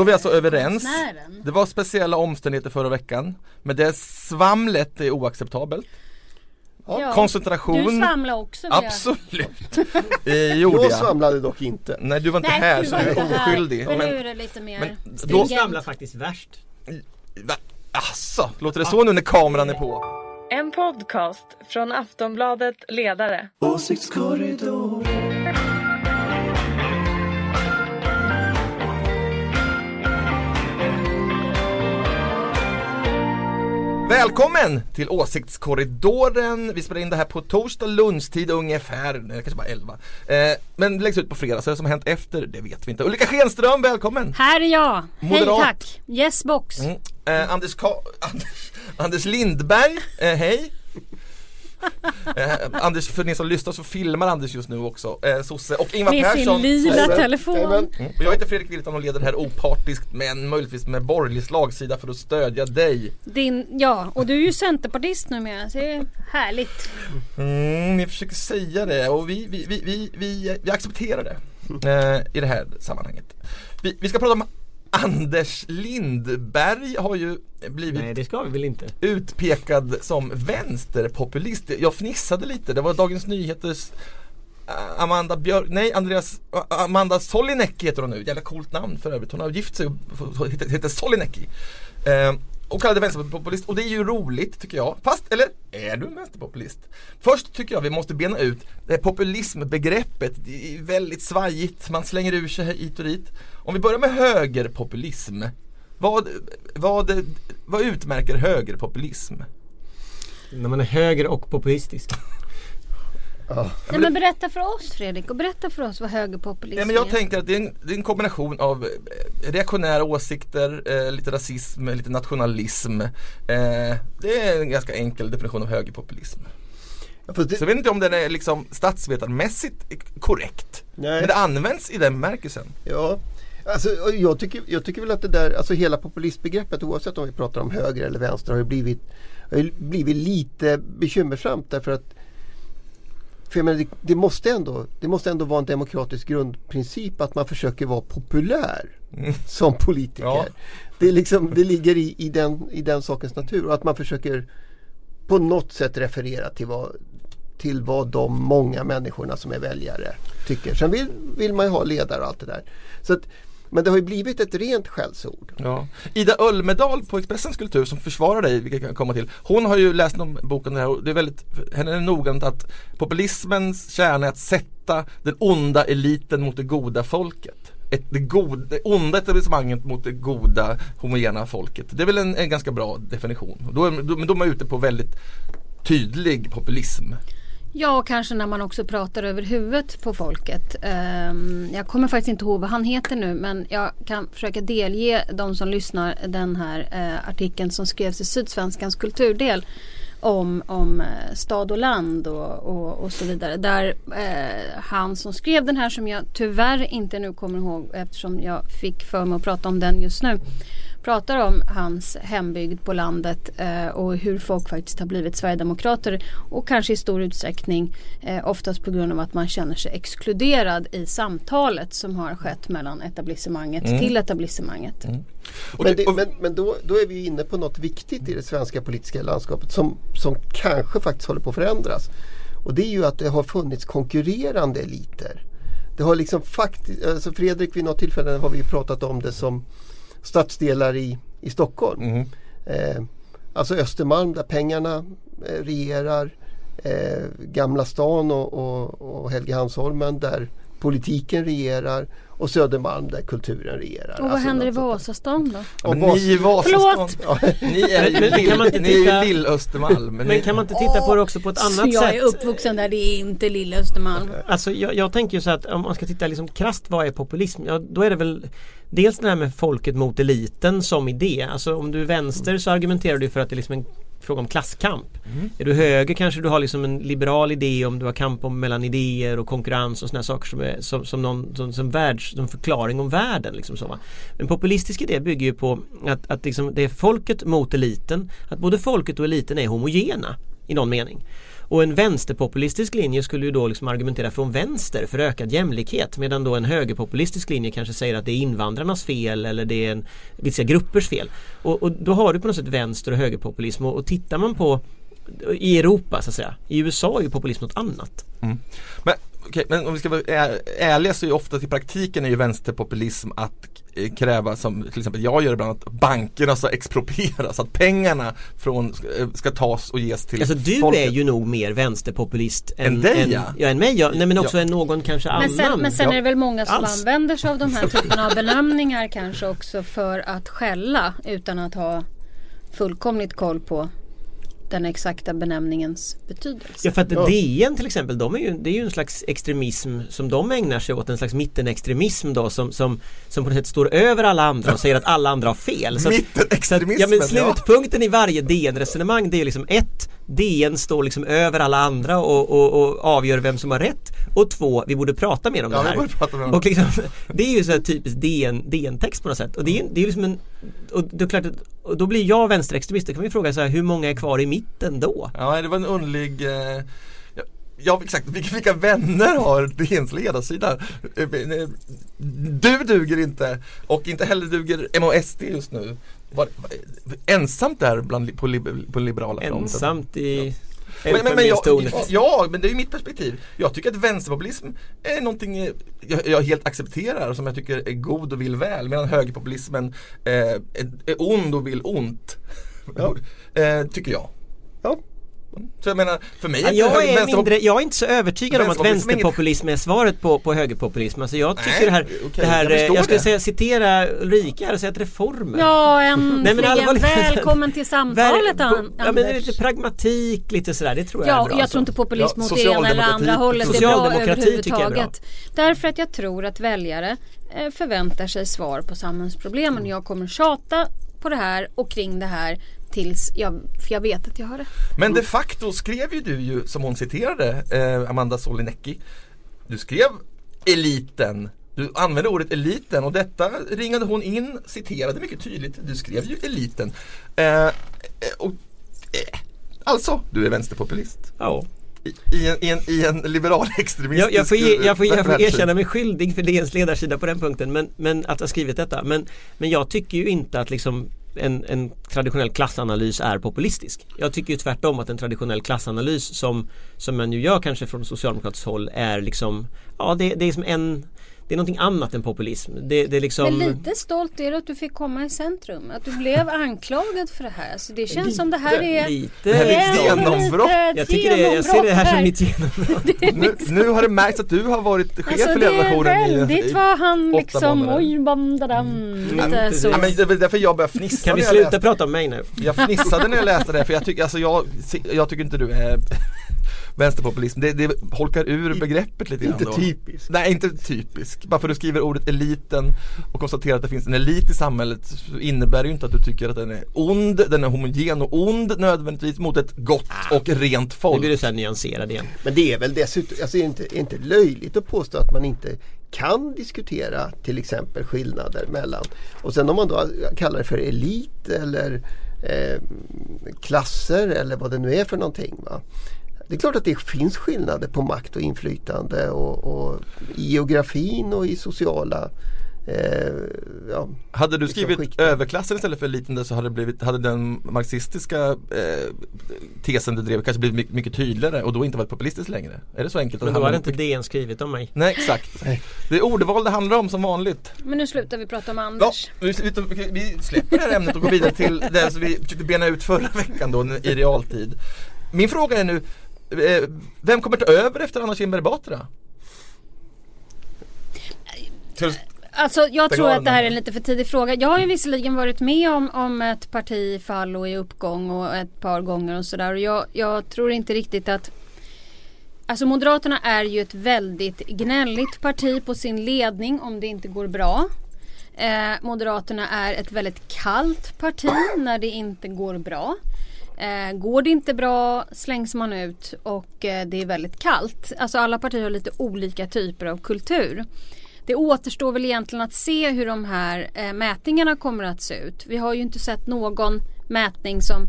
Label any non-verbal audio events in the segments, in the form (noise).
Då är vi alltså överens. konstnären. Det var speciella omständigheter förra veckan. Men det svamlet är oacceptabelt. Ja. Koncentration. Du svamlar också vill jag- Absolut. Det gjorde Jag jag. svamlade dock inte. Nej du var inte Nej, här du så var du är inte här. oskyldig. Men nu Men, är det lite mer men då- Du svamlar faktiskt värst. va? Asså, låter det så nu när kameran är på? En podcast från Aftonbladet Ledare. Välkommen till Åsiktskorridoren! Vi spelar in det här på torsdag lunchtid ungefär, nej, kanske bara 11. Eh, men det läggs ut på fredag, så det som hänt efter, det vet vi inte. Ulrika Schenström, välkommen! Här är jag. Moderat. Hej tack. Yes box. Mm. Eh, Anders, Ka- (laughs) Anders Lindberg, eh, hej! Eh, Anders, för ni som lyssnar så filmar Anders just nu också, eh, sosse och Ingvar Med Persson sin lila telefon. Mm. Och jag heter Fredrik Virtanen och leder det här opartiskt men möjligtvis med borgerlig slagsida för att stödja dig. Din, ja, och du är ju centerpartist numera så det är härligt. Mm, ni försöker säga det och vi, vi, vi, vi, vi, vi accepterar det eh, i det här sammanhanget. Vi, vi ska prata om Anders Lindberg har ju blivit Nej det ska vi väl inte. utpekad som vänsterpopulist. Jag fnissade lite, det var Dagens Nyheters äh, Amanda Björk, nej Andreas, äh, Amanda Solinek heter hon nu, jävla coolt namn för övrigt. Hon har gift sig och heter, Solinek. Eh, och kallade vänsterpopulist och det är ju roligt tycker jag. Fast, eller är du en vänsterpopulist? Först tycker jag vi måste bena ut det här populismbegreppet. Det är väldigt svajigt, man slänger ur sig hit och dit. Om vi börjar med högerpopulism. Vad, vad, vad utmärker högerpopulism? När man är höger och populistisk. Nej, men berätta för oss Fredrik och berätta för oss vad högerpopulism Ja, men jag är. tänker att det är, en, det är en kombination av eh, reaktionära åsikter, eh, lite rasism, lite nationalism. Eh, det är en ganska enkel definition av högerpopulism. Ja, det, Så jag vet inte om den är liksom statsvetarmässigt korrekt. nej, Men det används i den bemärkelsen. ja. Alltså, jag, tycker, jag tycker väl att det där, alltså hela populistbegreppet oavsett om vi pratar om höger eller vänster har ju blivit, har ju blivit lite bekymmersamt därför att för jag menar, det, det, måste ändå, det måste ändå vara en demokratisk grundprincip att man försöker vara populär som politiker. Ja. Det, liksom, det ligger i, i, den, i den sakens natur och att man försöker på något sätt referera till vad, till vad de många människorna som är väljare tycker. Sen vill, vill man ju ha ledare och allt det där. Så att, men det har ju blivit ett rent skällsord. Ja. Ida Ölmedal på Expressens kultur som försvarar dig, vilket kan komma till. Hon har ju läst om boken här och det är väldigt, henne är det noggrant att populismens kärna är att sätta den onda eliten mot det goda folket. Ett, det, god, det onda etablissemanget mot det goda homogena folket. Det är väl en, en ganska bra definition. Då är, då, men då är man ute på väldigt tydlig populism. Ja, och kanske när man också pratar över huvudet på folket. Ehm, jag kommer faktiskt inte ihåg vad han heter nu men jag kan försöka delge de som lyssnar den här eh, artikeln som skrevs i Sydsvenskans kulturdel om, om eh, stad och land och, och, och så vidare. Där eh, han som skrev den här som jag tyvärr inte nu kommer ihåg eftersom jag fick för mig att prata om den just nu pratar om hans hembygd på landet eh, och hur folk faktiskt har blivit Sverigedemokrater och kanske i stor utsträckning eh, oftast på grund av att man känner sig exkluderad i samtalet som har skett mellan etablissemanget Mm. till etablissemanget. Och men det- men, men då, då är vi inne på något viktigt i det svenska politiska landskapet som, som kanske faktiskt håller på att förändras. Och det är ju att det har funnits konkurrerande eliter. Det har liksom faktiskt, alltså Fredrik vid något tillfälle har vi ju pratat om det som stadsdelar i, i Stockholm. Mhm. Eh, alltså Östermalm där pengarna eh, regerar. Eh, Gamla stan och, och, och Helgeandsholmen där politiken regerar. Och Södermalm där kulturen regerar. Och vad Alltså händer i. Vasastan då? Ja, Och ni i Vas- Vasastan, Förlåt! ni är ju lill- ni är lill-Östermalm. Men kan man inte titta på det också på ett annat jag sätt? är uppvuxen där, det är inte lilla Östermalm. Alltså jag, jag tänker ju så att om man ska titta liksom krasst vad är populism? Ja, då är det väl Dels det här med folket mot eliten som idé. Alltså om du är vänster så argumenterar du för att det är liksom en fråga om klasskamp. Är du höger kanske du har liksom en liberal idé om du har kamp om mellan idéer och konkurrens och sådana saker som, är, som, som, någon, som, som, världs, som förklaring om världen. Liksom så, va? En populistisk idé bygger ju på att, att liksom det är folket mot eliten. Att både folket och eliten är homogena i någon mening. Och en vänsterpopulistisk linje skulle ju då liksom argumentera från vänster för ökad jämlikhet medan då en högerpopulistisk linje kanske säger att det är invandrarnas fel eller det är en, vissa gruppers fel. Och, och då har du på något sätt vänster och högerpopulism och, och tittar man på i Europa så att säga. I USA är ju populism något annat. Mm. Men, okej, men om vi ska vara ärliga så är ju ofta i praktiken är ju vänsterpopulism att kräva som till exempel jag gör ibland att bankerna ska exproprieras, att pengarna från, eh, ska tas och ges till Alltså du folket. är ju nog mer vänsterpopulist än, Än dig, än, ja. ja. än mig ja. Nej men också Ja. än någon kanske Men annan. sen, men sen Ja. är det väl många som Alls. använder sig av de här (laughs) typen av benämningar kanske också för att skälla utan att ha fullkomligt koll på den exakta benämningens betydelse. Ja för att Ja. DN till exempel, de är ju, det är ju en slags extremism som de ägnar sig åt, en slags mittenextremism då som, som, som på något sätt står över alla andra och säger att alla andra har fel. Så att- Mittenextremismen, Ja men ja. slutpunkten i varje DN-resonemang det är liksom ett DN står liksom över alla andra och, och, och avgör vem som har rätt och två, vi borde prata mer om Ja, det vi här. och liksom, (laughs) det är ju så här typiskt DN, DN-text på något sätt och det är, det är liksom en och det är klart att, då blir jag vänsterextremist, då kan vi fråga så här, hur många är kvar i mitten då? Ja, det var en underlig eh, ja, exakt, vilka, vilka vänner har DNs ledarsida? Eh, eh, Du duger inte och inte heller duger MOSD just nu. Var, var, Ensamt där bland, på, på liberala fronten. Ensamt i men, men, men jag, ja, men det är ju mitt perspektiv. Jag tycker att vänsterpopulism är någonting jag, jag helt accepterar och som jag tycker är god och vill väl medan högerpopulismen eh, är, är ond och vill ont. Ja. (laughs) Eh, tycker jag. Så jag menar, för mig inte jag, är mindre, jag är inte så övertygad om att Vänsterpopulism är är svaret på, på högerpopulism. Alltså jag tycker Nej, det här, okej, det här jag jag, skulle det. säga, citera Ulrika här och säga att reformer Ja, (laughs) Nej, men äntligen allvarligt- Välkommen till (laughs) samtalet Ver- An- Ja men det är Anders. lite pragmatik lite sådär, det tror jag Ja, är bra. jag alltså. tror inte populism Ja, åt det ena eller socialdemokrati- andra hållet är bra Socialdemokrati tycker jag är bra. överhuvudtaget. Därför att jag tror att väljare eh, förväntar sig svar på samhällsproblemen. Jag kommer tjata på det här och kring det här tills jag, för jag vet att jag har rätt. Men de facto skrev ju du ju, som hon citerade, eh, Amanda Solinecki Du skrev eliten Du använde ordet eliten och detta ringade hon in, citerade mycket tydligt Du skrev ju eliten eh, eh, och, eh, Alltså, du är vänsterpopulist Ja. I, i, en, i, en, I en liberal (laughs) extremistisk Jag, jag, får ge, jag, får, jag får erkänna mig skyldig för DNs ledarsida på den punkten men, men att ha skrivit detta. Men, men jag tycker ju inte att liksom en, en traditionell klassanalys är populistisk. Jag tycker ju tvärtom att en traditionell klassanalys som, som man ju gör kanske från socialdemokratiskt håll är liksom Ja det, det är som en det är någonting annat än populism. Det, det är liksom Men lite stolt är du att du fick komma i centrum. Att du blev anklagad för det här. Så det känns som det här är Lite Det här är ett en genombrott. Jag tycker det, jag ser det här som mitt genombrott. (laughs) nu, nu har det märkts att du har varit chef Alltså för är ledarredaktionen i- väldigt vad han liksom månader. oj bam da dam. Lite så. Ja, men det var därför jag började fnissa Kan vi sluta läste. prata om mig nu? Jag fnissade när jag läste det för jag tycker, alltså jag, jag tycker inte du är vänsterpopulism. Det, det holkar ur begreppet lite grann Inte då. typiskt. Nej inte typisk. Bara för att du skriver ordet eliten och konstaterar att det finns en elit i samhället så innebär det ju inte att du tycker att den är ond, den är homogen och ond nödvändigtvis mot ett gott och rent Nu folk. blir du så här nyanserad igen. Men det är väl dessutom, alltså är det inte, är inte löjligt att påstå att man inte kan diskutera till exempel skillnader mellan och sen om man då kallar det för elit eller eh, klasser eller vad det nu är för någonting. Va? Det är klart att det finns skillnader på makt och inflytande och, och i geografin och i sociala eh, ja, Hade du liksom skrivit skikten. överklassen istället för eliten där så hade, det blivit, hade den marxistiska eh, tesen du drev kanske blivit mycket, mycket tydligare och då inte varit populistiskt längre. Är det så enkelt? Men det då hade inte DN skrivit om mig. Nej exakt. Nej. Det är ordval det handlar om som vanligt. Men nu slutar vi prata om Ja, Anders. vi, vi, vi släpper det här ämnet och går vidare till det som vi försökte bena ut förra veckan då i realtid. Min fråga är nu, vem kommer ta över efter Anna Kinberg Batra? Alltså jag tror att det här är en lite för tidig fråga. Jag har ju visserligen varit med om, om ett parti i fall och i uppgång och ett par gånger och sådär. Jag, jag tror inte riktigt att Alltså Moderaterna är ju ett väldigt gnälligt parti på sin ledning om det inte går bra. Eh, Moderaterna är ett väldigt kallt parti när det inte går bra. Eh, går det inte bra slängs man ut och eh, det är väldigt kallt. Alltså alla partier har lite olika typer av kultur. Det återstår väl egentligen att se hur de här eh, mätningarna kommer att se ut. Vi har ju inte sett någon mätning som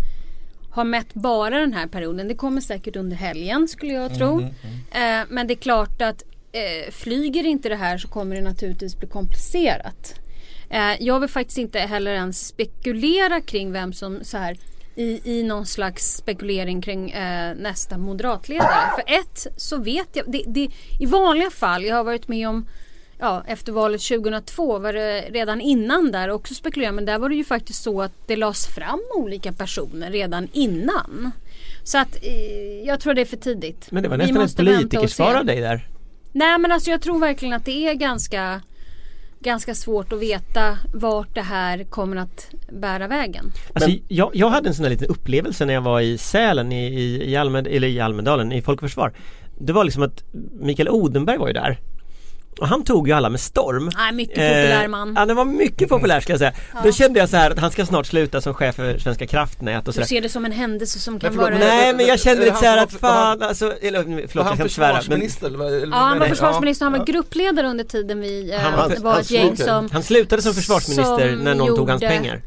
har mätt bara den här perioden. Det kommer säkert under helgen skulle jag tro. Mm, Eh, men det är klart att eh, flyger inte det här så kommer det naturligtvis bli komplicerat. Eh, jag vill faktiskt inte heller ens spekulera kring vem som så här i, i någon slags spekulering kring eh, nästa moderatledare. För ett så vet jag, det, det, i vanliga fall, jag har varit med om ja, efter valet 2002 var det redan innan där också spekulerat men där var det ju faktiskt så att det lades fram olika personer redan innan. Så att eh, jag tror det är för tidigt. Men det var nästan ett politikersvar av dig där. Nej men alltså jag tror verkligen att det är ganska Ganska svårt att veta vart det här kommer att bära vägen. Alltså, Men- jag, jag hade en sån här liten upplevelse när jag var i Sälen i, i, i, Almed, eller i Almedalen i Folk och Försvar. Det var liksom att Mikael Odenberg var ju där. Och han tog ju alla med storm. Nej, mycket populär Eh, man. Ja, den var mycket populär ska jag säga. Då kände jag så här att han ska snart sluta som chef för Svenska kraftnät och Du sådär. ser det som en händelse som kan vara... men- Nej men jag kände lite så här han att fan alltså, eller, förlåt Var jag han inte svära men försvarsminister? eller Ja han var försvarsminister, han var ja. gruppledare under tiden vi eh, Han var- var han ett gäng slog- som han slutade som försvarsminister som när någon tog hans gjorde- pengar.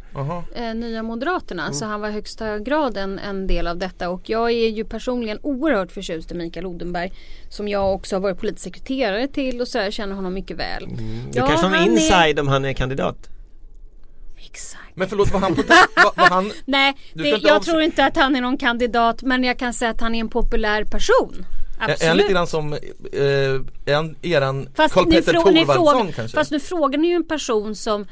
Eh, Nya Moderaterna. Mm. Så han var i högsta grad en, en del av detta. Och jag är ju personligen oerhört förtjust i Mikael Odenberg. Som jag också har varit politisk sekreterare till och så här, känner honom mycket väl. Det kanske var han inside om han är kandidat. Exakt. Men förlåt, var han på var, var han (laughs) Nej, Du det, jag tror inte att han är någon kandidat. Men jag kan säga att han är en populär person. Absolut. Är han lite grann som, eh, är han eran Fast, Karl ni Petter frå- ni Thorwaldsson kanske? fast nu frågar ni ju en person som Är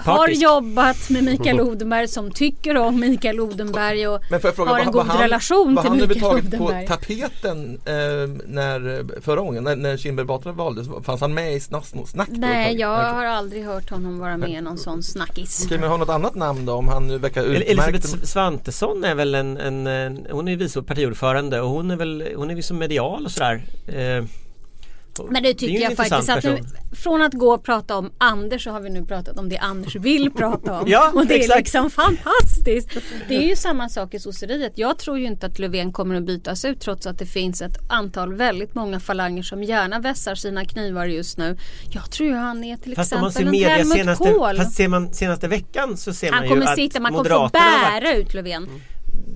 har jobbat med Mikael (laughs) Odenberg som tycker om Mikael Odenberg och Men får jag fråga, har var, en var god han, relation var till han Mikael överhuvudtaget på Odenberg. tapeten eh, när, förra gången när, när Kinberg Batra valdes? Fanns han med i snack, snack Nej, jag har aldrig hört honom vara med i någon sån snackis. Okej, men har något annat namn då om han nu verkar utmärkt? Elisabeth Svantesson är väl en, en, en hon är vice partiordförande och hon är väl, hon är liksom medial och sådär. Eh, Men det är tycker en jag faktiskt att nu, från att gå och prata om Anders så har vi nu pratat om det Anders vill prata om. (laughs) Ja, och det är exakt. liksom fantastiskt. Det är ju samma sak i sosseriet. Jag tror ju inte att Löfven kommer att bytas ut trots att det finns ett antal väldigt många falanger som gärna vässar sina knivar just nu. Jag tror ju han är till Fast man exempel en Helmut senaste, Kohl. fast ser man senaste veckan så ser Han man ju kommer att sitta, man kommer få Moderaterna har varit- bära ut Löfven.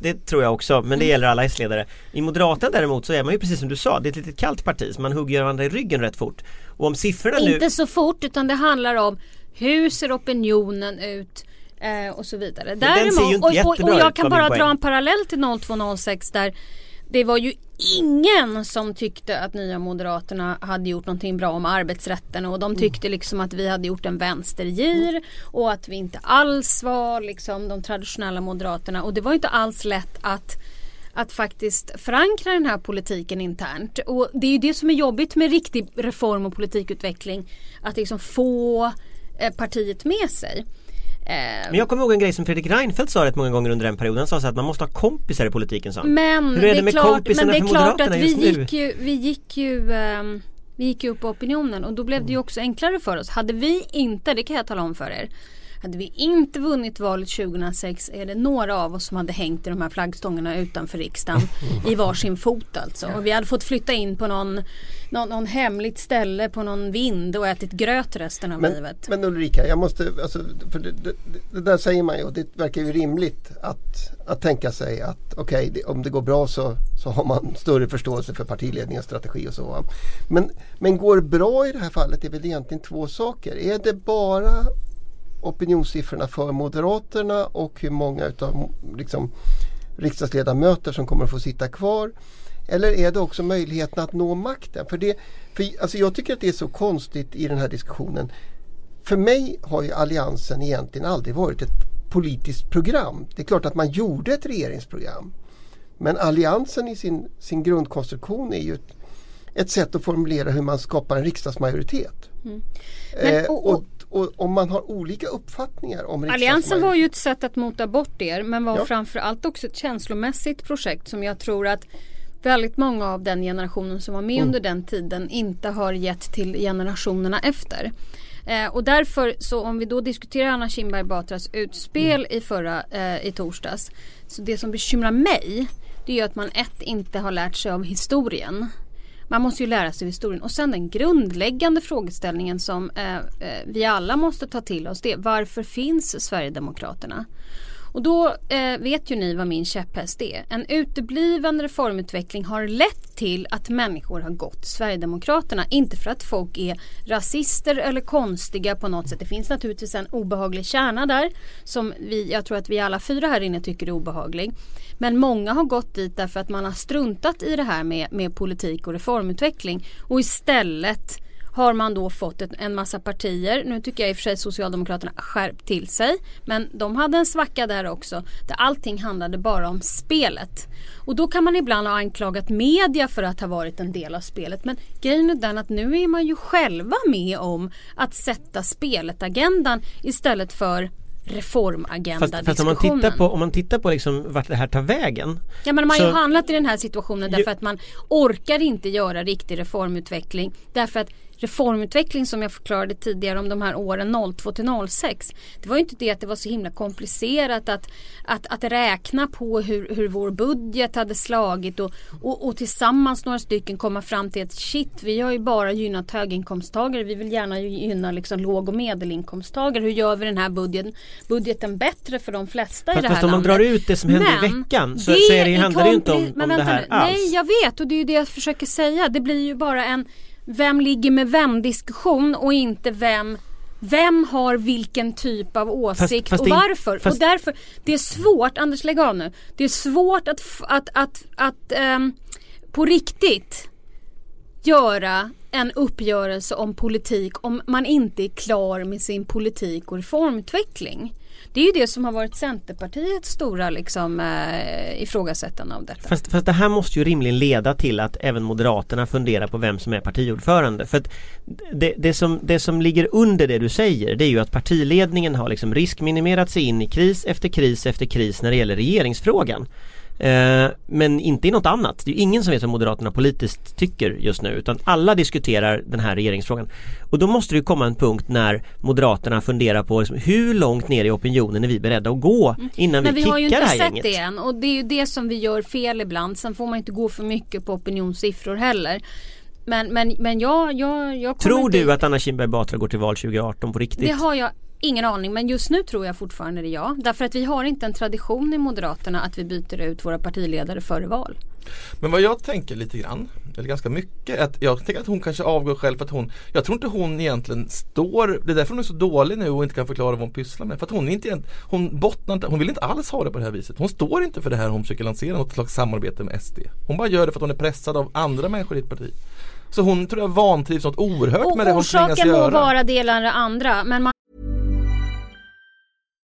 Det tror jag också, men det gäller alla S-ledare. I Moderaterna däremot så är man ju precis som du sa, det är ett litet kallt parti så man hugger varandra i ryggen rätt fort. Och om siffrorna nu... Inte så fort utan det handlar om hur ser opinionen ut eh, och så vidare. inte och, och, och jag kan bara dra en parallell till 0206 där det var ju ingen som tyckte att Nya Moderaterna hade gjort någonting bra om arbetsrätten och de tyckte liksom att vi hade gjort en vänstergir och att vi inte alls var liksom de traditionella Moderaterna och det var inte alls lätt att att faktiskt förankra den här politiken internt. Och det är ju det som är jobbigt med riktig reform och politikutveckling. Att liksom få eh, partiet med sig. Eh, Men jag kommer ihåg en grej som Fredrik Reinfeldt sa rätt många gånger under den perioden. Han sa så att man måste ha kompisar i politiken sa han. Men Hur är det det är med klart, men det är klart att vi gick ju, vi gick ju ehm, vi gick ju upp på opinionen och då blev det ju också enklare för oss. Hade vi inte, det kan jag tala om för er. Hade vi inte vunnit valet 2006 är det några av oss som hade hängt i de här flaggstångarna utanför riksdagen i varsin fot alltså. Och vi hade fått flytta in på någon, någon, någon hemligt ställe på någon vind och ätit gröt resten av Men, livet. men Ulrika, jag måste, alltså, för det, det, det där säger man ju och det verkar ju rimligt att, att tänka sig att okej, det- om det går bra så, så har man större förståelse för partiledningens strategi och så. Men, men går bra i det här fallet är väl egentligen två saker. Är det bara opinionssiffrorna för Moderaterna och hur många utav liksom, riksdagsledamöter som kommer att få sitta kvar? Eller är det också möjligheten att nå makten? För det, för, alltså jag tycker att det är så konstigt i den här diskussionen. För mig har ju Alliansen egentligen aldrig varit ett politiskt program. Det är klart att man gjorde ett regeringsprogram. Men Alliansen i sin, sin grundkonstruktion är ju ett, ett sätt att formulera hur man skapar en riksdagsmajoritet. Men, Eh, och- och, och- om man har olika uppfattningar om Alliansen var ju ett sätt att mota bort er men var Ja. framförallt också ett känslomässigt projekt som jag tror att väldigt många av den generationen som var med under den tiden inte har gett till generationerna efter. Eh, och därför så om vi då diskuterar Anna Kinberg Batras utspel i förra eh, i torsdags. Så det som bekymrar mig det är att man ett inte har lärt sig av historien. Man måste ju lära sig historien. Och sen den grundläggande frågeställningen som eh, eh vi alla måste ta till oss. Det är varför finns Sverigedemokraterna? Och då eh, vet ju ni vad min käpphäst är. En utebliven reformutveckling har lett till att människor har gått till Sverigedemokraterna. Inte för att folk är rasister eller konstiga på något sätt. Det finns naturligtvis en obehaglig kärna där som vi, jag tror att vi alla fyra här inne tycker är obehaglig. Men många har gått dit därför att man har struntat i det här med, med politik och reformutveckling och istället har man då fått ett, en massa partier. Nu tycker jag i och för sig Socialdemokraterna skärpt till sig. Men de hade en svacka där också. Där allting handlade bara om spelet. Och då kan man ibland ha anklagat media för att ha varit en del av spelet. Men grejen är den att nu är man ju själva med om att sätta spelet-agendan istället för reformagenda fast, fast om man tittar på, om man tittar på liksom vart det här tar vägen. Ja men man har ju handlat i den här situationen därför att man orkar inte göra riktig reformutveckling. Därför att reformutveckling som jag förklarade tidigare om de här åren 02 till 06. Det var ju inte det att det var så himla komplicerat att, att, att räkna på hur, hur vår budget hade slagit och, och, och, tillsammans några stycken komma fram till att shit vi har ju bara gynnat höginkomsttagare. Vi vill gärna gynna liksom låg och medelinkomsttagare. Hur gör vi den här budgeten, budgeten bättre för de flesta fast, i det här fast om man drar ut det som hände i veckan så, så är det, handlar det inte om, om det här nu. alls. Nej jag vet och det är ju det jag försöker säga. Det blir ju bara en vem ligger med vem diskussion och inte vem vem har vilken typ av åsikt fast och det- varför? fast- Och därför, det är svårt, Anders lägg av nu. Det är svårt att, att, att, att ehm, på riktigt göra en uppgörelse om politik om man inte är klar med sin politik och reformutveckling. Det är ju det som har varit Centerpartiets stora liksom, eh, ifrågasättande av detta. Fast, fast det här måste ju rimligen leda till att även Moderaterna funderar på vem som är partiordförande. För att det, det, som, det som ligger under det du säger det är ju att partiledningen har liksom riskminimerat sig in i kris efter kris efter kris när det gäller regeringsfrågan. Eh, men inte i något annat. Det är ju ingen som vet vad Moderaterna politiskt tycker just nu utan alla diskuterar den här regeringsfrågan. Och då måste det ju komma en punkt när Moderaterna funderar på liksom, hur långt ner i opinionen är vi beredda att gå innan Men vi vi har ju kickar det inte här sett gänget. det än och det är ju det som vi gör fel ibland. Sen får man inte gå för mycket på opinionssiffror heller. Men, men, men jag, jag, jag Tror inte- du att Anna Kinberg Batra går till val 2018 på riktigt? Det har jag ingen aning men just nu tror jag fortfarande det är ja. Därför att vi har inte en tradition i Moderaterna att vi byter ut våra partiledare före val. Men vad jag tänker lite grann, eller ganska mycket, att jag tänker att hon kanske avgår själv för att hon Jag tror inte hon egentligen står, det är därför hon är så dålig nu och inte kan förklara vad hon pysslar med. För att hon är inte, hon bottnar inte, hon vill inte alls ha det på det här viset. Hon står inte för det här hon försöker lansera, något slags samarbete med SD. Hon bara gör det för att hon är pressad av andra människor i ett parti. Så hon tror jag vantrivs något oerhört Och med det hon tvingas orsaken må göra. vara det eller det andra men man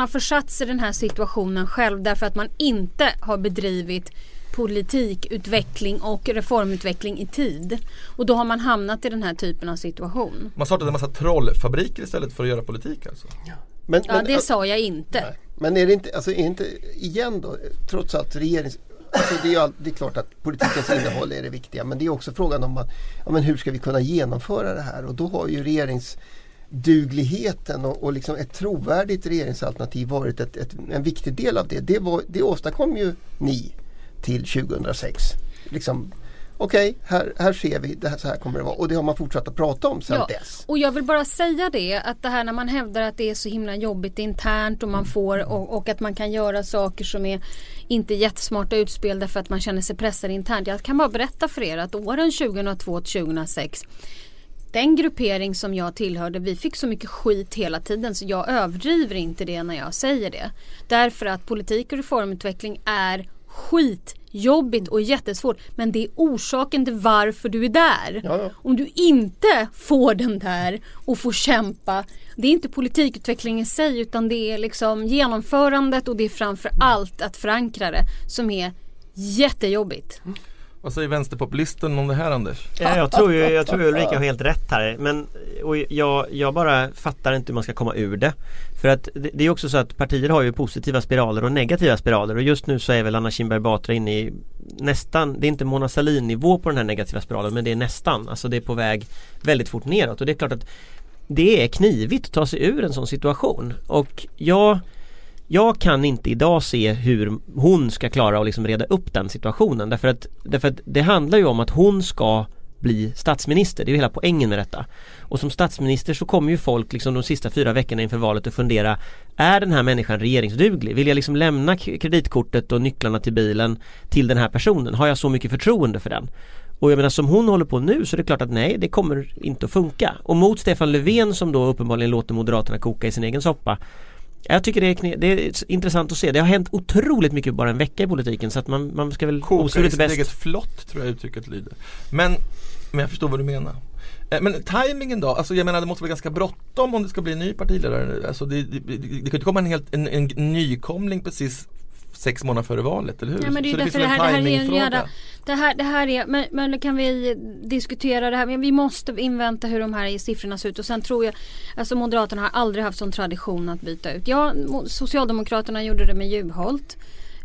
Har försatt sig i den här situationen själv därför att man inte har bedrivit politikutveckling och reformutveckling i tid. Och då har man hamnat i den här typen av situation. Man startade en massa trollfabriker istället för att göra politik alltså. Men, Ja, men, det sa jag inte. Nej. Men är det inte, alltså är inte igen då, trots allt regerings... Alltså det, är ju all, det är klart att politikens innehåll är det viktiga men det är också frågan om att, ja, men hur ska vi kunna genomföra det här och då har ju regeringsdugligheten och, och liksom ett trovärdigt regeringsalternativ varit ett, ett, en viktig del av det. Det, var, det åstadkom ju ni till 2006. Liksom, Okej, här, här ser vi, det här, så här kommer det vara och det har man fortsatt att prata om sedan Ja, dess. och jag vill bara säga det att det här när man hävdar att det är så himla jobbigt internt och man får och, och att man kan göra saker som är inte jättesmarta utspel därför att man känner sig pressad internt. Jag kan bara berätta för er att åren 2002 till 2006 den gruppering som jag tillhörde, vi fick så mycket skit hela tiden så jag överdriver inte det när jag säger det. Därför att politik och reformutveckling är skitjobbigt och jättesvårt. Men det är orsaken till varför du är där. Ja, ja. Om du inte får den där och får kämpa. Det är inte politikutveckling i sig utan det är liksom genomförandet och det är framför allt att förankra det som är jättejobbigt. Vad säger vänsterpopulisten om det här Anders? Ja, jag tror ju jag tror Ulrika har helt rätt här men och jag, jag bara fattar inte hur man ska komma ur det. För att det, det är också så att partier har ju positiva spiraler och negativa spiraler och just nu så är väl Anna Kinberg Batra inne i nästan, det är inte Mona Sahlin nivå på den här negativa spiralen men det är nästan, alltså det är på väg väldigt fort neråt och det är klart att det är knivigt att ta sig ur en sån situation och jag jag kan inte idag se hur hon ska klara att liksom reda upp den situationen därför att, därför att det handlar ju om att hon ska bli statsminister. Det är ju hela poängen med detta. Och som statsminister så kommer ju folk liksom de sista fyra veckorna inför valet att fundera Är den här människan regeringsduglig? Vill jag liksom lämna kreditkortet och nycklarna till bilen till den här personen? Har jag så mycket förtroende för den? Och jag menar som hon håller på nu så är det klart att nej det kommer inte att funka. Och mot Stefan Löfven som då uppenbarligen låter Moderaterna koka i sin egen soppa jag tycker det är, det är intressant att se. Det har hänt otroligt mycket bara en vecka i politiken så att man, man ska väl Koka i sitt eget flott tror jag uttrycket lyder. Men, men jag förstår vad du menar. Eh, men tajmingen då? Alltså jag menar det måste vara ganska bråttom om det ska bli en ny partiledare. Alltså det, det, det, det kan inte komma en, helt, en, en nykomling precis sex månader före valet, eller hur? Ja, men det är därför det här, det här är en jävla, det här, det här är, men, men kan vi diskutera det här, men vi måste invänta hur de här siffrorna ser ut och sen tror jag, alltså Moderaterna har aldrig haft sån tradition att byta ut. Ja, Socialdemokraterna gjorde det med Juholt.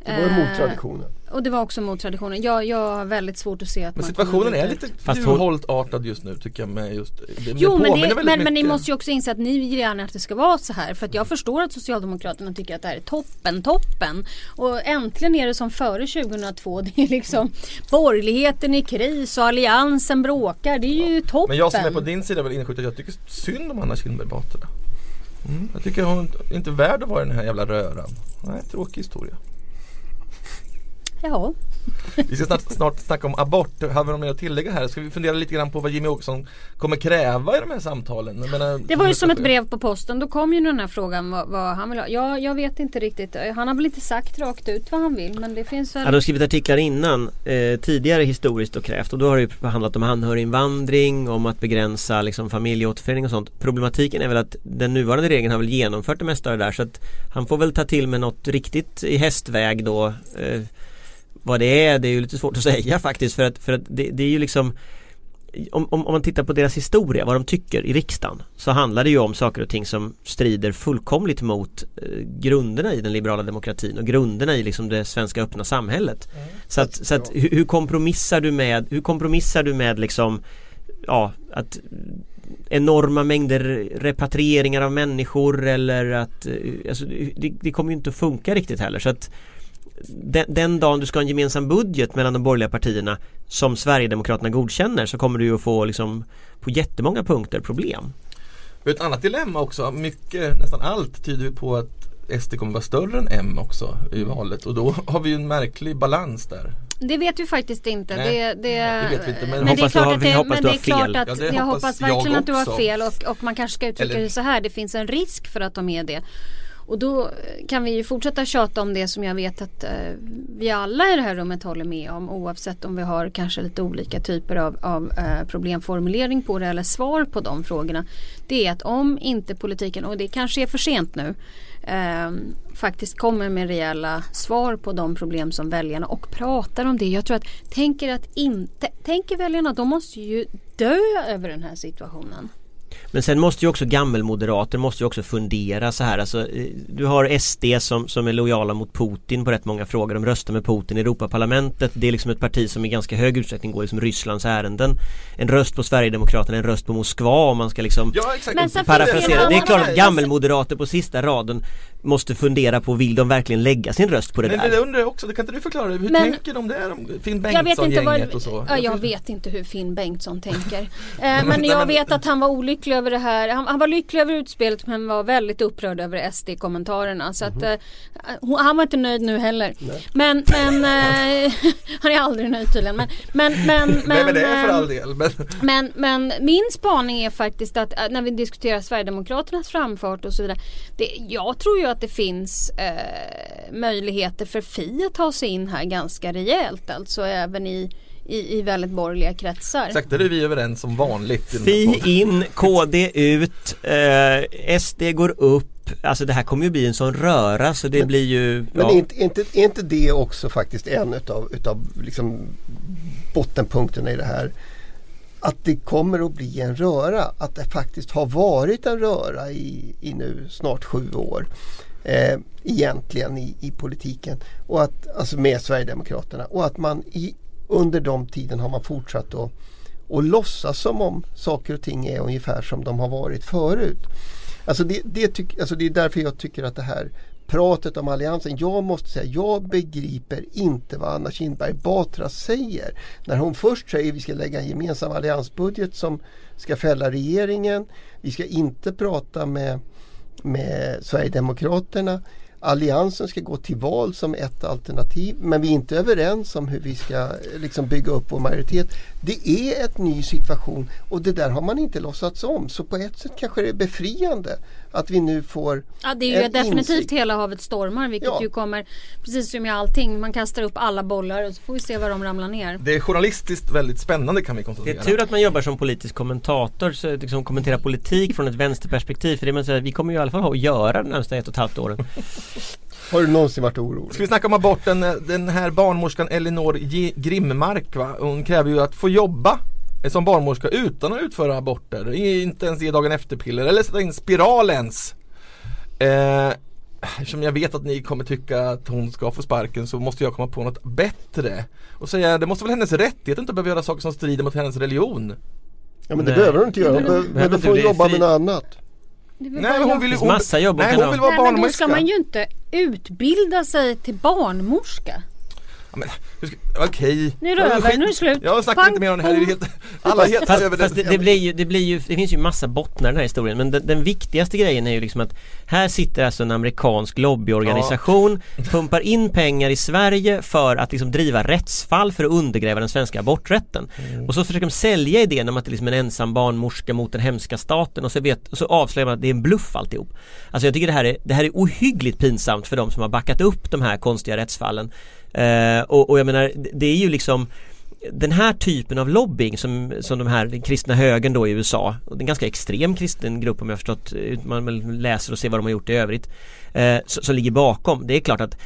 Det var emot traditionen. Och det var också mot traditionen. Jag, jag har väldigt svårt att se att Men situationen är lite Juholt-artad just nu tycker jag med just det, Jo men, det, men, men ni måste ju också inse att ni vill gärna att det ska vara så här. För att jag förstår att Socialdemokraterna tycker att det här är toppen, toppen. Och äntligen är det som före 2002. Det är liksom borgerligheten i kris och alliansen bråkar. Det är ju ja. toppen. Men jag som är på din sida vill inskjuta jag tycker synd om Anna Kinberg Batra. Mm, jag tycker hon är inte värd att vara i den här jävla röran. Nej, tråkig historia. Ja. Vi ska snart, snart snacka om abort. Har vi något mer att tillägga här? Ska vi fundera lite grann på vad Jimmy Åkesson kommer kräva i de här samtalen? Menar, det var ju som ett brev på posten. Då kom ju den här frågan vad, vad, han vill ha. Ja, jag vet inte riktigt. Han har väl inte sagt rakt ut vad han vill. Men det finns väl... Han har skrivit artiklar innan eh, tidigare historiskt och krävt och då har det ju handlat om anhöriginvandring, om att begränsa liksom, familjeåterförening och sånt. Problematiken är väl att den nuvarande regeln har väl genomfört det mesta av det där så att han får väl ta till med något riktigt i hästväg då eh, vad det är, det är ju lite svårt att (laughs) säga faktiskt för att, för att det, det är ju liksom om, om, om, man tittar på deras historia, vad de tycker i riksdagen så handlar det ju om saker och ting som strider fullkomligt mot eh, grunderna i den liberala demokratin och grunderna i liksom det svenska öppna samhället. Mm. Så att, så att hur, hur, kompromissar du med, hur kompromissar du med liksom ja, att enorma mängder repatrieringar av människor eller att eh, alltså, det, det kommer ju inte att funka riktigt heller så att den, den dagen du ska ha en gemensam budget mellan de borgerliga partierna som Sverigedemokraterna godkänner så kommer du ju att få liksom på jättemånga punkter problem. Ett annat dilemma också, mycket, nästan allt tyder på att SD kommer vara större än M också i valet och då har vi ju en märklig balans där. Det vet vi faktiskt inte. Nej, det, det, det vet vi inte. Men, men det är klart att det, hoppas men det är klart att ja, jag hoppas verkligen jag att du har fel och, och man kanske ska uttrycka Eller... det så här. Det finns en risk för att de är det. Och då eh, kan vi ju fortsätta tjata om det som jag vet att eh, vi alla i det här rummet håller med om oavsett om vi har kanske lite olika typer av, av eh, problemformulering på det eller svar på de frågorna. Det är att om inte politiken, och det kanske är för sent nu, eh, faktiskt kommer med rejäla svar på de problem som väljarna och pratar om det. Jag tror att tänker att inte, tänker väljarna de måste ju dö över den här situationen. Men sen måste ju också gammelmoderater måste ju också fundera så här alltså, eh, Du har SD som, som är lojala mot Putin på rätt många frågor. De röstar med Putin i Europaparlamentet. Det är liksom ett parti som i ganska hög utsträckning går liksom Rysslands ärenden. En röst på Sverigedemokraterna, en röst på Moskva om man ska liksom ja, parafrasera. Det är klart att gammelmoderater på sista raden måste fundera på vill de verkligen lägga sin röst på det men där? Men det undrar jag också, kan inte du förklara? Hur men, tänker de där? Finn Bengtsson-gänget och så? Ja, jag vet inte hur Finn Bengtsson tänker. (laughs) eh, men jag vet att han var olycklig över det här. Han, han, var lycklig över utspelet men var väldigt upprörd över SD-kommentarerna. Så att, eh, han var inte nöjd nu heller. Nej. Men, men eh, (laughs) han är aldrig nöjd tydligen. Men, men, men, men, Nej men det är för all del. Men, men, men min spaning är faktiskt att eh, när vi diskuterar Sverigedemokraternas framfart och så vidare. Det, jag tror ju att det finns eh, möjligheter för Fi att ta sig in här ganska rejält. Alltså även i i, i väldigt borgerliga kretsar. Exakt, där är vi överens som vanligt. Fi in, KD ut, eh, SD går upp. Alltså det här kommer ju bli en sån röra så det men, blir ju... Men är, inte, inte, är inte det också faktiskt en utav, utav liksom bottenpunkterna i det här? Att det kommer att bli en röra. Att det faktiskt har varit en röra i, i nu snart sju år. eh, egentligen i, i politiken. Och att, alltså med Sverigedemokraterna. Och att man i, under de tiden har man fortsatt att och låtsas som om saker och ting är ungefär som de har varit förut. Alltså det, det, tyck, alltså det är därför jag tycker att det här pratet om alliansen. Jag måste säga, jag begriper inte vad Anna Kinberg Batra säger. När hon först säger att vi ska lägga en gemensam alliansbudget som ska fälla regeringen. Vi ska inte prata med, med Sverigedemokraterna. Alliansen ska gå till val som ett alternativ men vi är inte överens om hur vi ska liksom bygga upp vår majoritet. Det är en ny situation och det där har man inte låtsats om. Så på ett sätt kanske det är befriande att vi nu får Ja det är ju definitivt insikt. hela havet stormar vilket Ja. ju kommer precis som i allting. Man kastar upp alla bollar och så får vi se var de ramlar ner. Det är journalistiskt väldigt spännande kan vi Det konstatera. är tur att man jobbar som politisk kommentator, så liksom kommentera politik från ett vänsterperspektiv. För det man säger, vi kommer ju i alla fall ha att göra de närmsta ett och ett halvt åren. (laughs) Har du någonsin varit orolig? Ska vi snacka om aborten? Den här barnmorskan Elinor G- Grimmark va? Hon kräver ju att få jobba som barnmorska utan att utföra aborter. Inte ens ge dagen efter-piller eller sätta in spiral ens. Eh, eftersom jag vet att ni kommer tycka att hon ska få sparken så måste jag komma på något bättre. Och säga det måste väl hennes rättighet inte behöva göra saker som strider mot hennes religion. Ja men det Nej. behöver hon inte göra. Hon Men men då inte får hon bli jobba fri. med något annat. Nej men hon vill ju finns massa jobb hon Nej hon vill vara Nej, men då ska man ju inte utbilda sig till barnmorska. Ja, men, Okej. Nu är det Ja, över, skit- nu är det slut. Jag snackar inte mer om det här. Det är helt, alla är helt Fast, över fast det, det, blir ju, det blir ju, det finns ju massa bottnar i den här historien men den, den viktigaste grejen är ju liksom att här sitter alltså en amerikansk lobbyorganisation pumpar in pengar i Sverige för att liksom driva rättsfall för att undergräva den svenska aborträtten. Och så försöker de sälja idén om att det är liksom en ensam barnmorska mot den hemska staten och så, vet, och så avslöjar man att det är en bluff alltihop. Alltså jag tycker det här är, det här är ohyggligt pinsamt för de som har backat upp de här konstiga rättsfallen. Eh, och, och jag menar det- är ju liksom den här typen av lobbying som, som de här den kristna högern då i USA och det är en ganska extrem kristen grupp om jag förstått man läser och ser vad de har gjort i övrigt eh, som, som ligger bakom det är klart att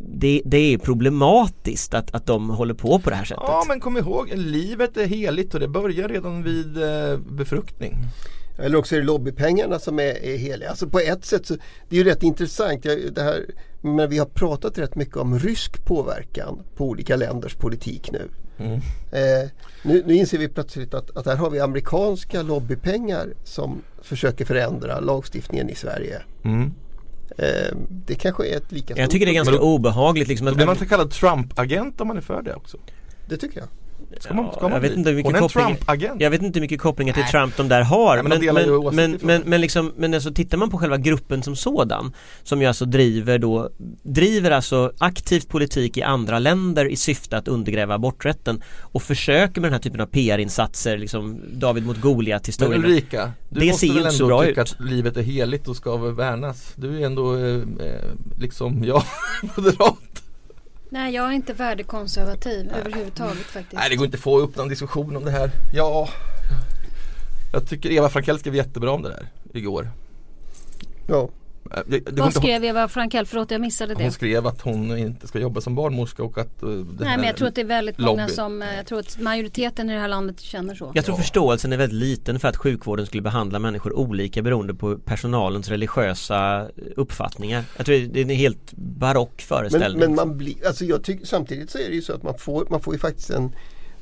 det, det är problematiskt att, att de håller på på det här sättet. Ja men kom ihåg, livet är heligt och det börjar redan vid eh, befruktning. Eller också är det lobbypengarna som är, är heliga. Alltså på ett sätt så det är ju rätt intressant. Jag, det här, men vi har pratat rätt mycket om rysk påverkan på olika länders politik nu. Eh, nu, nu inser vi plötsligt att, att här har vi amerikanska lobbypengar som försöker förändra lagstiftningen i Sverige. Eh, det kanske är ett lika Jag tycker det är ganska obehagligt liksom Då blir man inte kallad Trump-agent om man är för det också. Det tycker jag. Ska man, ska man jag vet inte hur mycket Hon är en Trump-agent. Jag vet inte hur mycket kopplingar till Trump de där har Nej, men men, men, men, men, men liksom Men alltså tittar man på själva gruppen som sådan Som ju alltså driver då Driver alltså aktivt politik i andra länder i syfte att undergräva aborträtten Och försöker med den här typen av PR-insatser liksom David mot Goliat Men historien Ulrika, du Det måste ser väl ändå bra tycka ut. att livet är heligt och ska värnas? Du är ändå eh, eh, liksom jag, (laughs) moderat. Nej jag är inte värdekonservativ överhuvudtaget faktiskt. Nej det går inte att få upp någon diskussion om det här. Ja, jag tycker Eva Frankell skrev jättebra om det där igår. Ja. Eh, Det, det går Vad skrev Eva Frankell? Förlåt jag missade det. Hon skrev att hon inte ska jobba som barnmorska och att eh, det Nej men jag tror att det är väldigt många lobby. som, eh, jag tror att majoriteten i det här landet känner så. Jag tror förståelsen är väldigt liten för att sjukvården skulle behandla människor olika beroende på personalens religiösa uppfattningar. Jag tror det är en helt barock Men, föreställning. men man blir, alltså jag tycker, samtidigt så är det ju så att man får, man får ju faktiskt en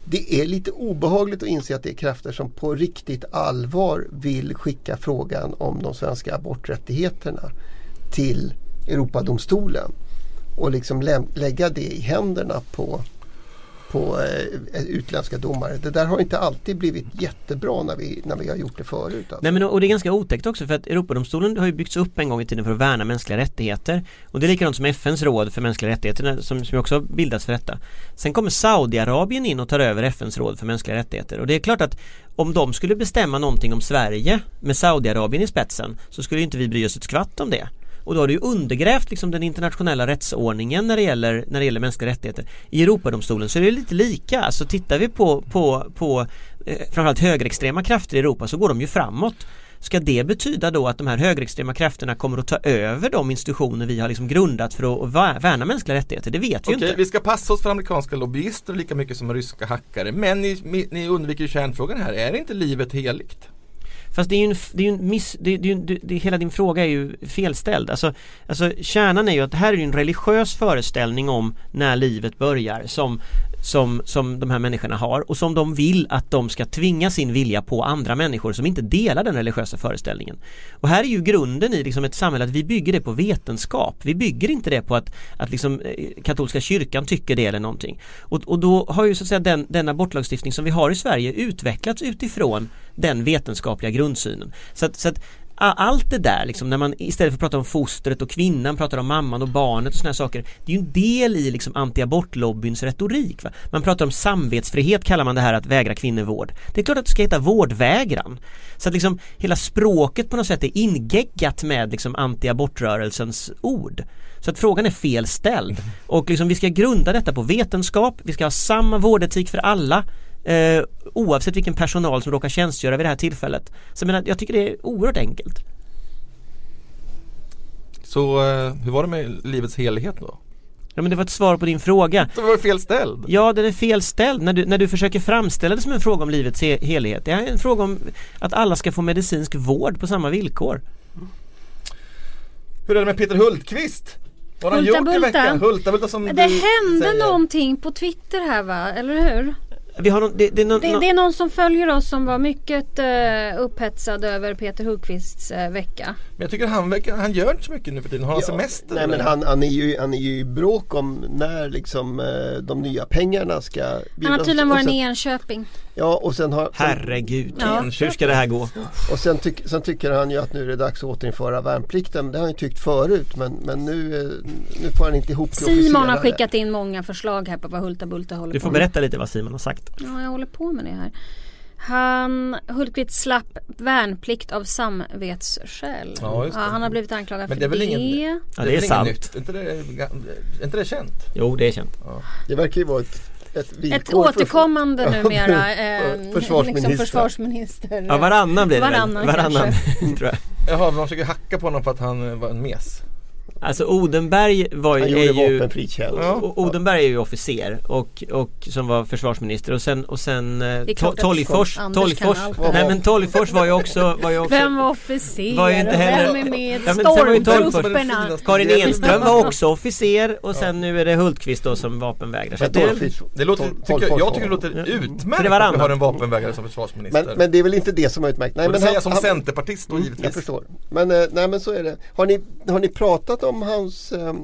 det är lite obehagligt att inse att det är krafter som på riktigt allvar vill skicka frågan om de svenska aborträttigheterna till Europadomstolen och liksom lä- lägga det i händerna på, på eh, eh, utländska domare. Det där har inte alltid blivit jättebra när vi, när vi har gjort det förut. Alltså. Nej men och det är ganska otäckt också för att Europadomstolen har ju byggts upp en gång i tiden för att värna mänskliga rättigheter Och det är likadant som FNs råd för mänskliga rättigheter som, som också har bildats för detta Sen kommer Saudiarabien in och tar över FNs råd för mänskliga rättigheter och det är klart att om de skulle bestämma någonting om Sverige med Saudiarabien i spetsen så skulle inte vi bry oss ett skvatt om det och då har ju undergrävt liksom den internationella rättsordningen när det gäller, när det gäller mänskliga rättigheter. I Europadomstolen så är det lite lika. Alltså tittar vi på, på, på eh, framförallt högerextrema krafter i Europa så går de ju framåt. Ska det betyda då att de här högerextrema krafterna kommer att ta över de institutioner vi har liksom grundat för att vä- värna mänskliga rättigheter? Det vet vi Okej, inte. vi ska passa oss för amerikanska lobbyister lika mycket som ryska hackare. Men ni, ni undviker kärnfrågan här. Är inte livet heligt? Fast det är ju en, det är ju en miss, det, det, är ju- det, det, hela din fråga är ju felställd. Alltså, alltså kärnan är ju att det här är ju en religiös föreställning om när livet börjar som, som, som de här människorna har och som de vill att de ska tvinga sin vilja på andra människor som inte delar den religiösa föreställningen. Och här är ju grunden i liksom ett samhälle att vi bygger det på vetenskap. Vi bygger inte det på att, att liksom eh, katolska kyrkan tycker det eller någonting. Och, och då har ju så att säga den, den abortlagstiftning som vi har i Sverige utvecklats utifrån den vetenskapliga grundsynen. Så att, så att allt det där liksom när man istället för att prata om fostret och kvinnan pratar om mamman och barnet och sådana saker. Det är ju en del i liksom antiabortlobbyns retorik va? Man pratar om samvetsfrihet kallar man det här att vägra kvinnor vård Det är klart att det ska heta vårdvägran. Så att liksom hela språket på något sätt är ingeggat med liksom antiabortrörelsens ord. Så att frågan är fel ställd och liksom vi ska grunda detta på vetenskap, vi ska ha samma vårdetik för alla eh, oavsett vilken personal som råkar tjänstgöra vid det här tillfället. Så jag, menar, jag tycker det är oerhört enkelt. Så eh, hur var det med livets helhet då? Ja men det var ett svar på din fråga. Det var fel ställd. Ja, den är fel ställd när du, när du försöker framställa det som en fråga om livets he- helhet. Det är en fråga om att alla ska få medicinsk vård på samma villkor. Hur är det med Peter Hultqvist? Vad har han Hulta gjort i veckan? Hulta Bulta som Det du hände säger. någonting på Twitter här va, eller hur? Vi har någon, det, det är någon, Det, det är någon som följer oss som var mycket uh, upphetsad över Peter Hultqvists eh, vecka. Men jag tycker han, han gör inte så mycket nu för tiden. Har han semester? Nej men han, han, är ju, han är ju i bråk om när liksom eh, de nya pengarna ska Han har bildas. tydligen varit i Enköping. Ja och sen har sen, Herregud, Ja. hur ska det här gå? och sen, tyck, sen tycker han ju att nu är det dags att återinföra värnplikten. Det har han ju tyckt förut men, men nu, nu får han inte ihop det Simon har skickat in många förslag här på vad Hulta Bulta håller Du på får med. berätta lite vad Simon har sagt. Ja, jag håller på med det här. Han, Hultqvist slapp värnplikt av samvetsskäl. Ja, det. han har blivit anklagad Men för det är väl det. ingen- Ja, är det är väl sant. nytt? Är inte, det, är inte det känt? Jo, det är känt. Det verkar ju vara ett, ett Ett för- återkommande Ja, numera. för- Eh, försvarsminister. Liksom försvarsminister. Ja, varannan blir det Varannan? Varannan, (laughs) tror jag. Jaha, man försöker hacka på honom för att han var en mes. Alltså Odenberg var ju, Han är gjorde ju vapenfri tjänst. Ja. Odenberg är ju officer och, och som var försvarsminister och sen, och sen eh, är To- Tolgfors, Tolgfors, nej men Tolgfors var ju också, var ju också Vem var officer? Var ju inte heller- Vem är med? Ja, ju Tolgfors- Stormtrupperna. Karin Enström var också officer och sen nu är det Hultqvist då som vapenvägrare. Så det är, Det låter, tycker, Tolgfors jag tycker det låter Ja. Utmärkt det är att vi har en vapenvägrare som försvarsminister. Men, men det är väl inte det som är utmärkt. Nej, men säger han- jag som han- centerpartist då Mm, givetvis. Jag förstår. Men, eh, nej, men så är det. Har ni, har ni pratat om hans eh,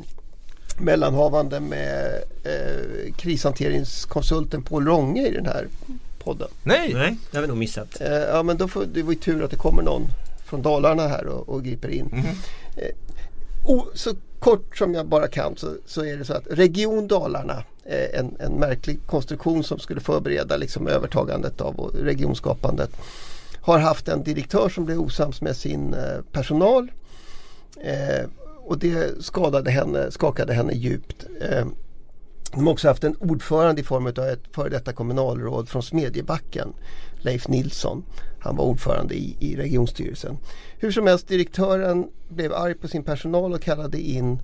mellanhavande med eh, krishanteringskonsulten Paul Ronge i den här podden? Nej! nej, det har vi nog missat. Eh, ja men då får, det var ju tur att det kommer någon från Dalarna här och, och griper in. Mhm. Eh, och så kort som jag bara kan så, så är det så att Region Dalarna en, en märklig konstruktion som skulle förbereda liksom övertagandet av och regionskapandet har haft en direktör som blev osams med sin eh, personal eh, och det skadade henne, skakade henne djupt. Eh, de har också haft en ordförande i form av ett före detta kommunalråd från Smedjebacken, Leif Nilsson. Han var ordförande i, i regionstyrelsen. Hur som helst, direktören blev arg på sin personal och kallade in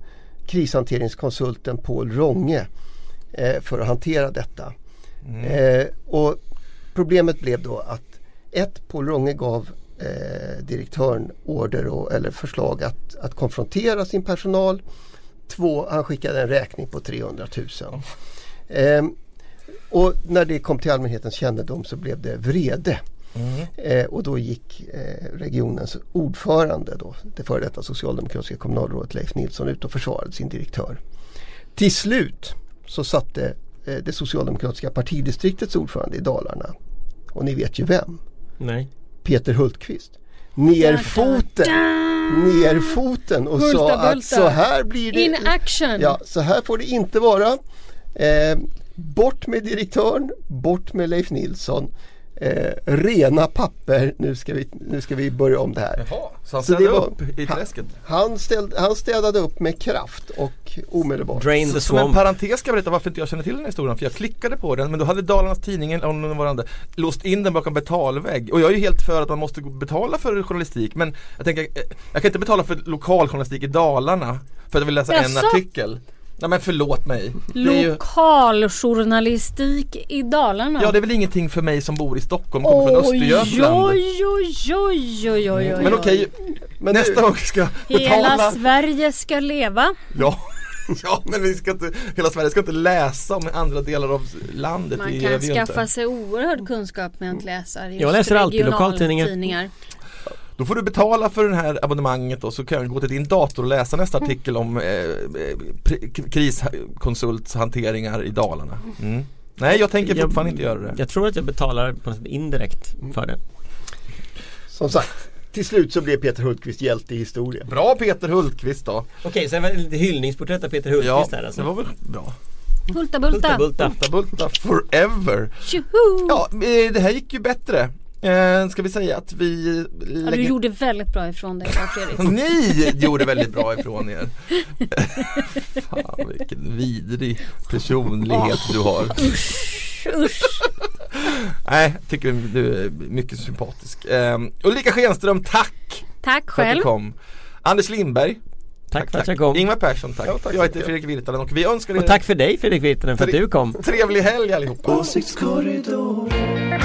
krishanteringskonsulten Paul Ronge eh, för att hantera detta. Eh, och problemet blev då att ett, Paul Ronge gav eh, direktören order och, eller förslag att, att konfrontera sin personal. Två, han skickade en räkning på 300 000. Ehm, och när det kom till allmänhetens kännedom så blev det vrede. Eh, och då gick eh, regionens ordförande, då, det före detta socialdemokratiska kommunalrådet Leif Nilsson ut och försvarade sin direktör. Till slut så satte eh, det socialdemokratiska partidistriktets ordförande i Dalarna, och ni vet ju vem, Nej. Peter Hultqvist, ner foten, ner foten och sa att bulta. så här blir det. In action! Ja, så här får det inte vara. Eh, bort med direktören, bort med Leif Nilsson. Eh, rena papper, nu ska, vi, nu ska vi börja om det här. Jaha, så han Så det ställde var- upp i han- träsket? Han, ställde, han städade upp med kraft och omedelbart. Drain the Som en swamp. parentes ska jag berätta varför inte jag känner till den här historien. För jag klickade på den men då hade Dalarnas Tidningen eller om det var låst in den bakom betalvägg. Och jag är ju helt för att man måste betala för journalistik. Men jag tänker, eh, jag kan inte betala för lokal journalistik i Dalarna för att jag vill läsa en Jaså? artikel. Nej men förlåt mig. Är ju, Lokaljournalistik i Dalarna. ja det är väl ingenting för mig som bor i Stockholm, kommer från Östergötland. oj, oj, oj, oj, oj, oj. Men okej, Men nästa gång ska jag Hela betala. Sverige ska leva. Ja. (laughs) Ja men vi ska inte, hela Sverige ska inte läsa om andra delar av landet. Man det kan skaffa inte. sig oerhörd kunskap med att läsa just Jag läser alltid lokaltidningar. Då får du betala för det här abonnemanget och så kan jag gå till din dator och läsa nästa Mm. artikel om eh, eh, kriskonsulthanteringar i Dalarna. Mm. Nej jag tänker Jag- fortfarande inte göra det. Jag tror att jag betalar på något sätt indirekt för det. Som sagt, till slut så blev Peter Hultqvist hjälte i historien. Bra Peter Hultqvist då. Okej, så det var lite hyllningsporträtt av Peter Hultqvist Ja, här alltså. det var väl bra. Hulta bulta. Bulta. Bulta Bulta forever. Tjoho! Ja, eh, det här gick ju bättre. Eh, ska vi säga att vi Ja, du lägger... gjorde väldigt bra ifrån dig Fredrik. (laughs) Ni gjorde väldigt bra ifrån er. (laughs) Fan vilken vidrig personlighet du har. Usch. Nej, jag tycker du är mycket sympatisk. Um, Ulrika Schenström, tack Tack för att du själv. kom. Anders Lindberg, Tack för att jag kom. Ingvar Persson, tack. Ja, tack jag heter. Fredrik Virtanen och vi önskar er Och tack för dig Fredrik Virtanen för att du kom. trevlig helg allihopa. Åsiktskorridoren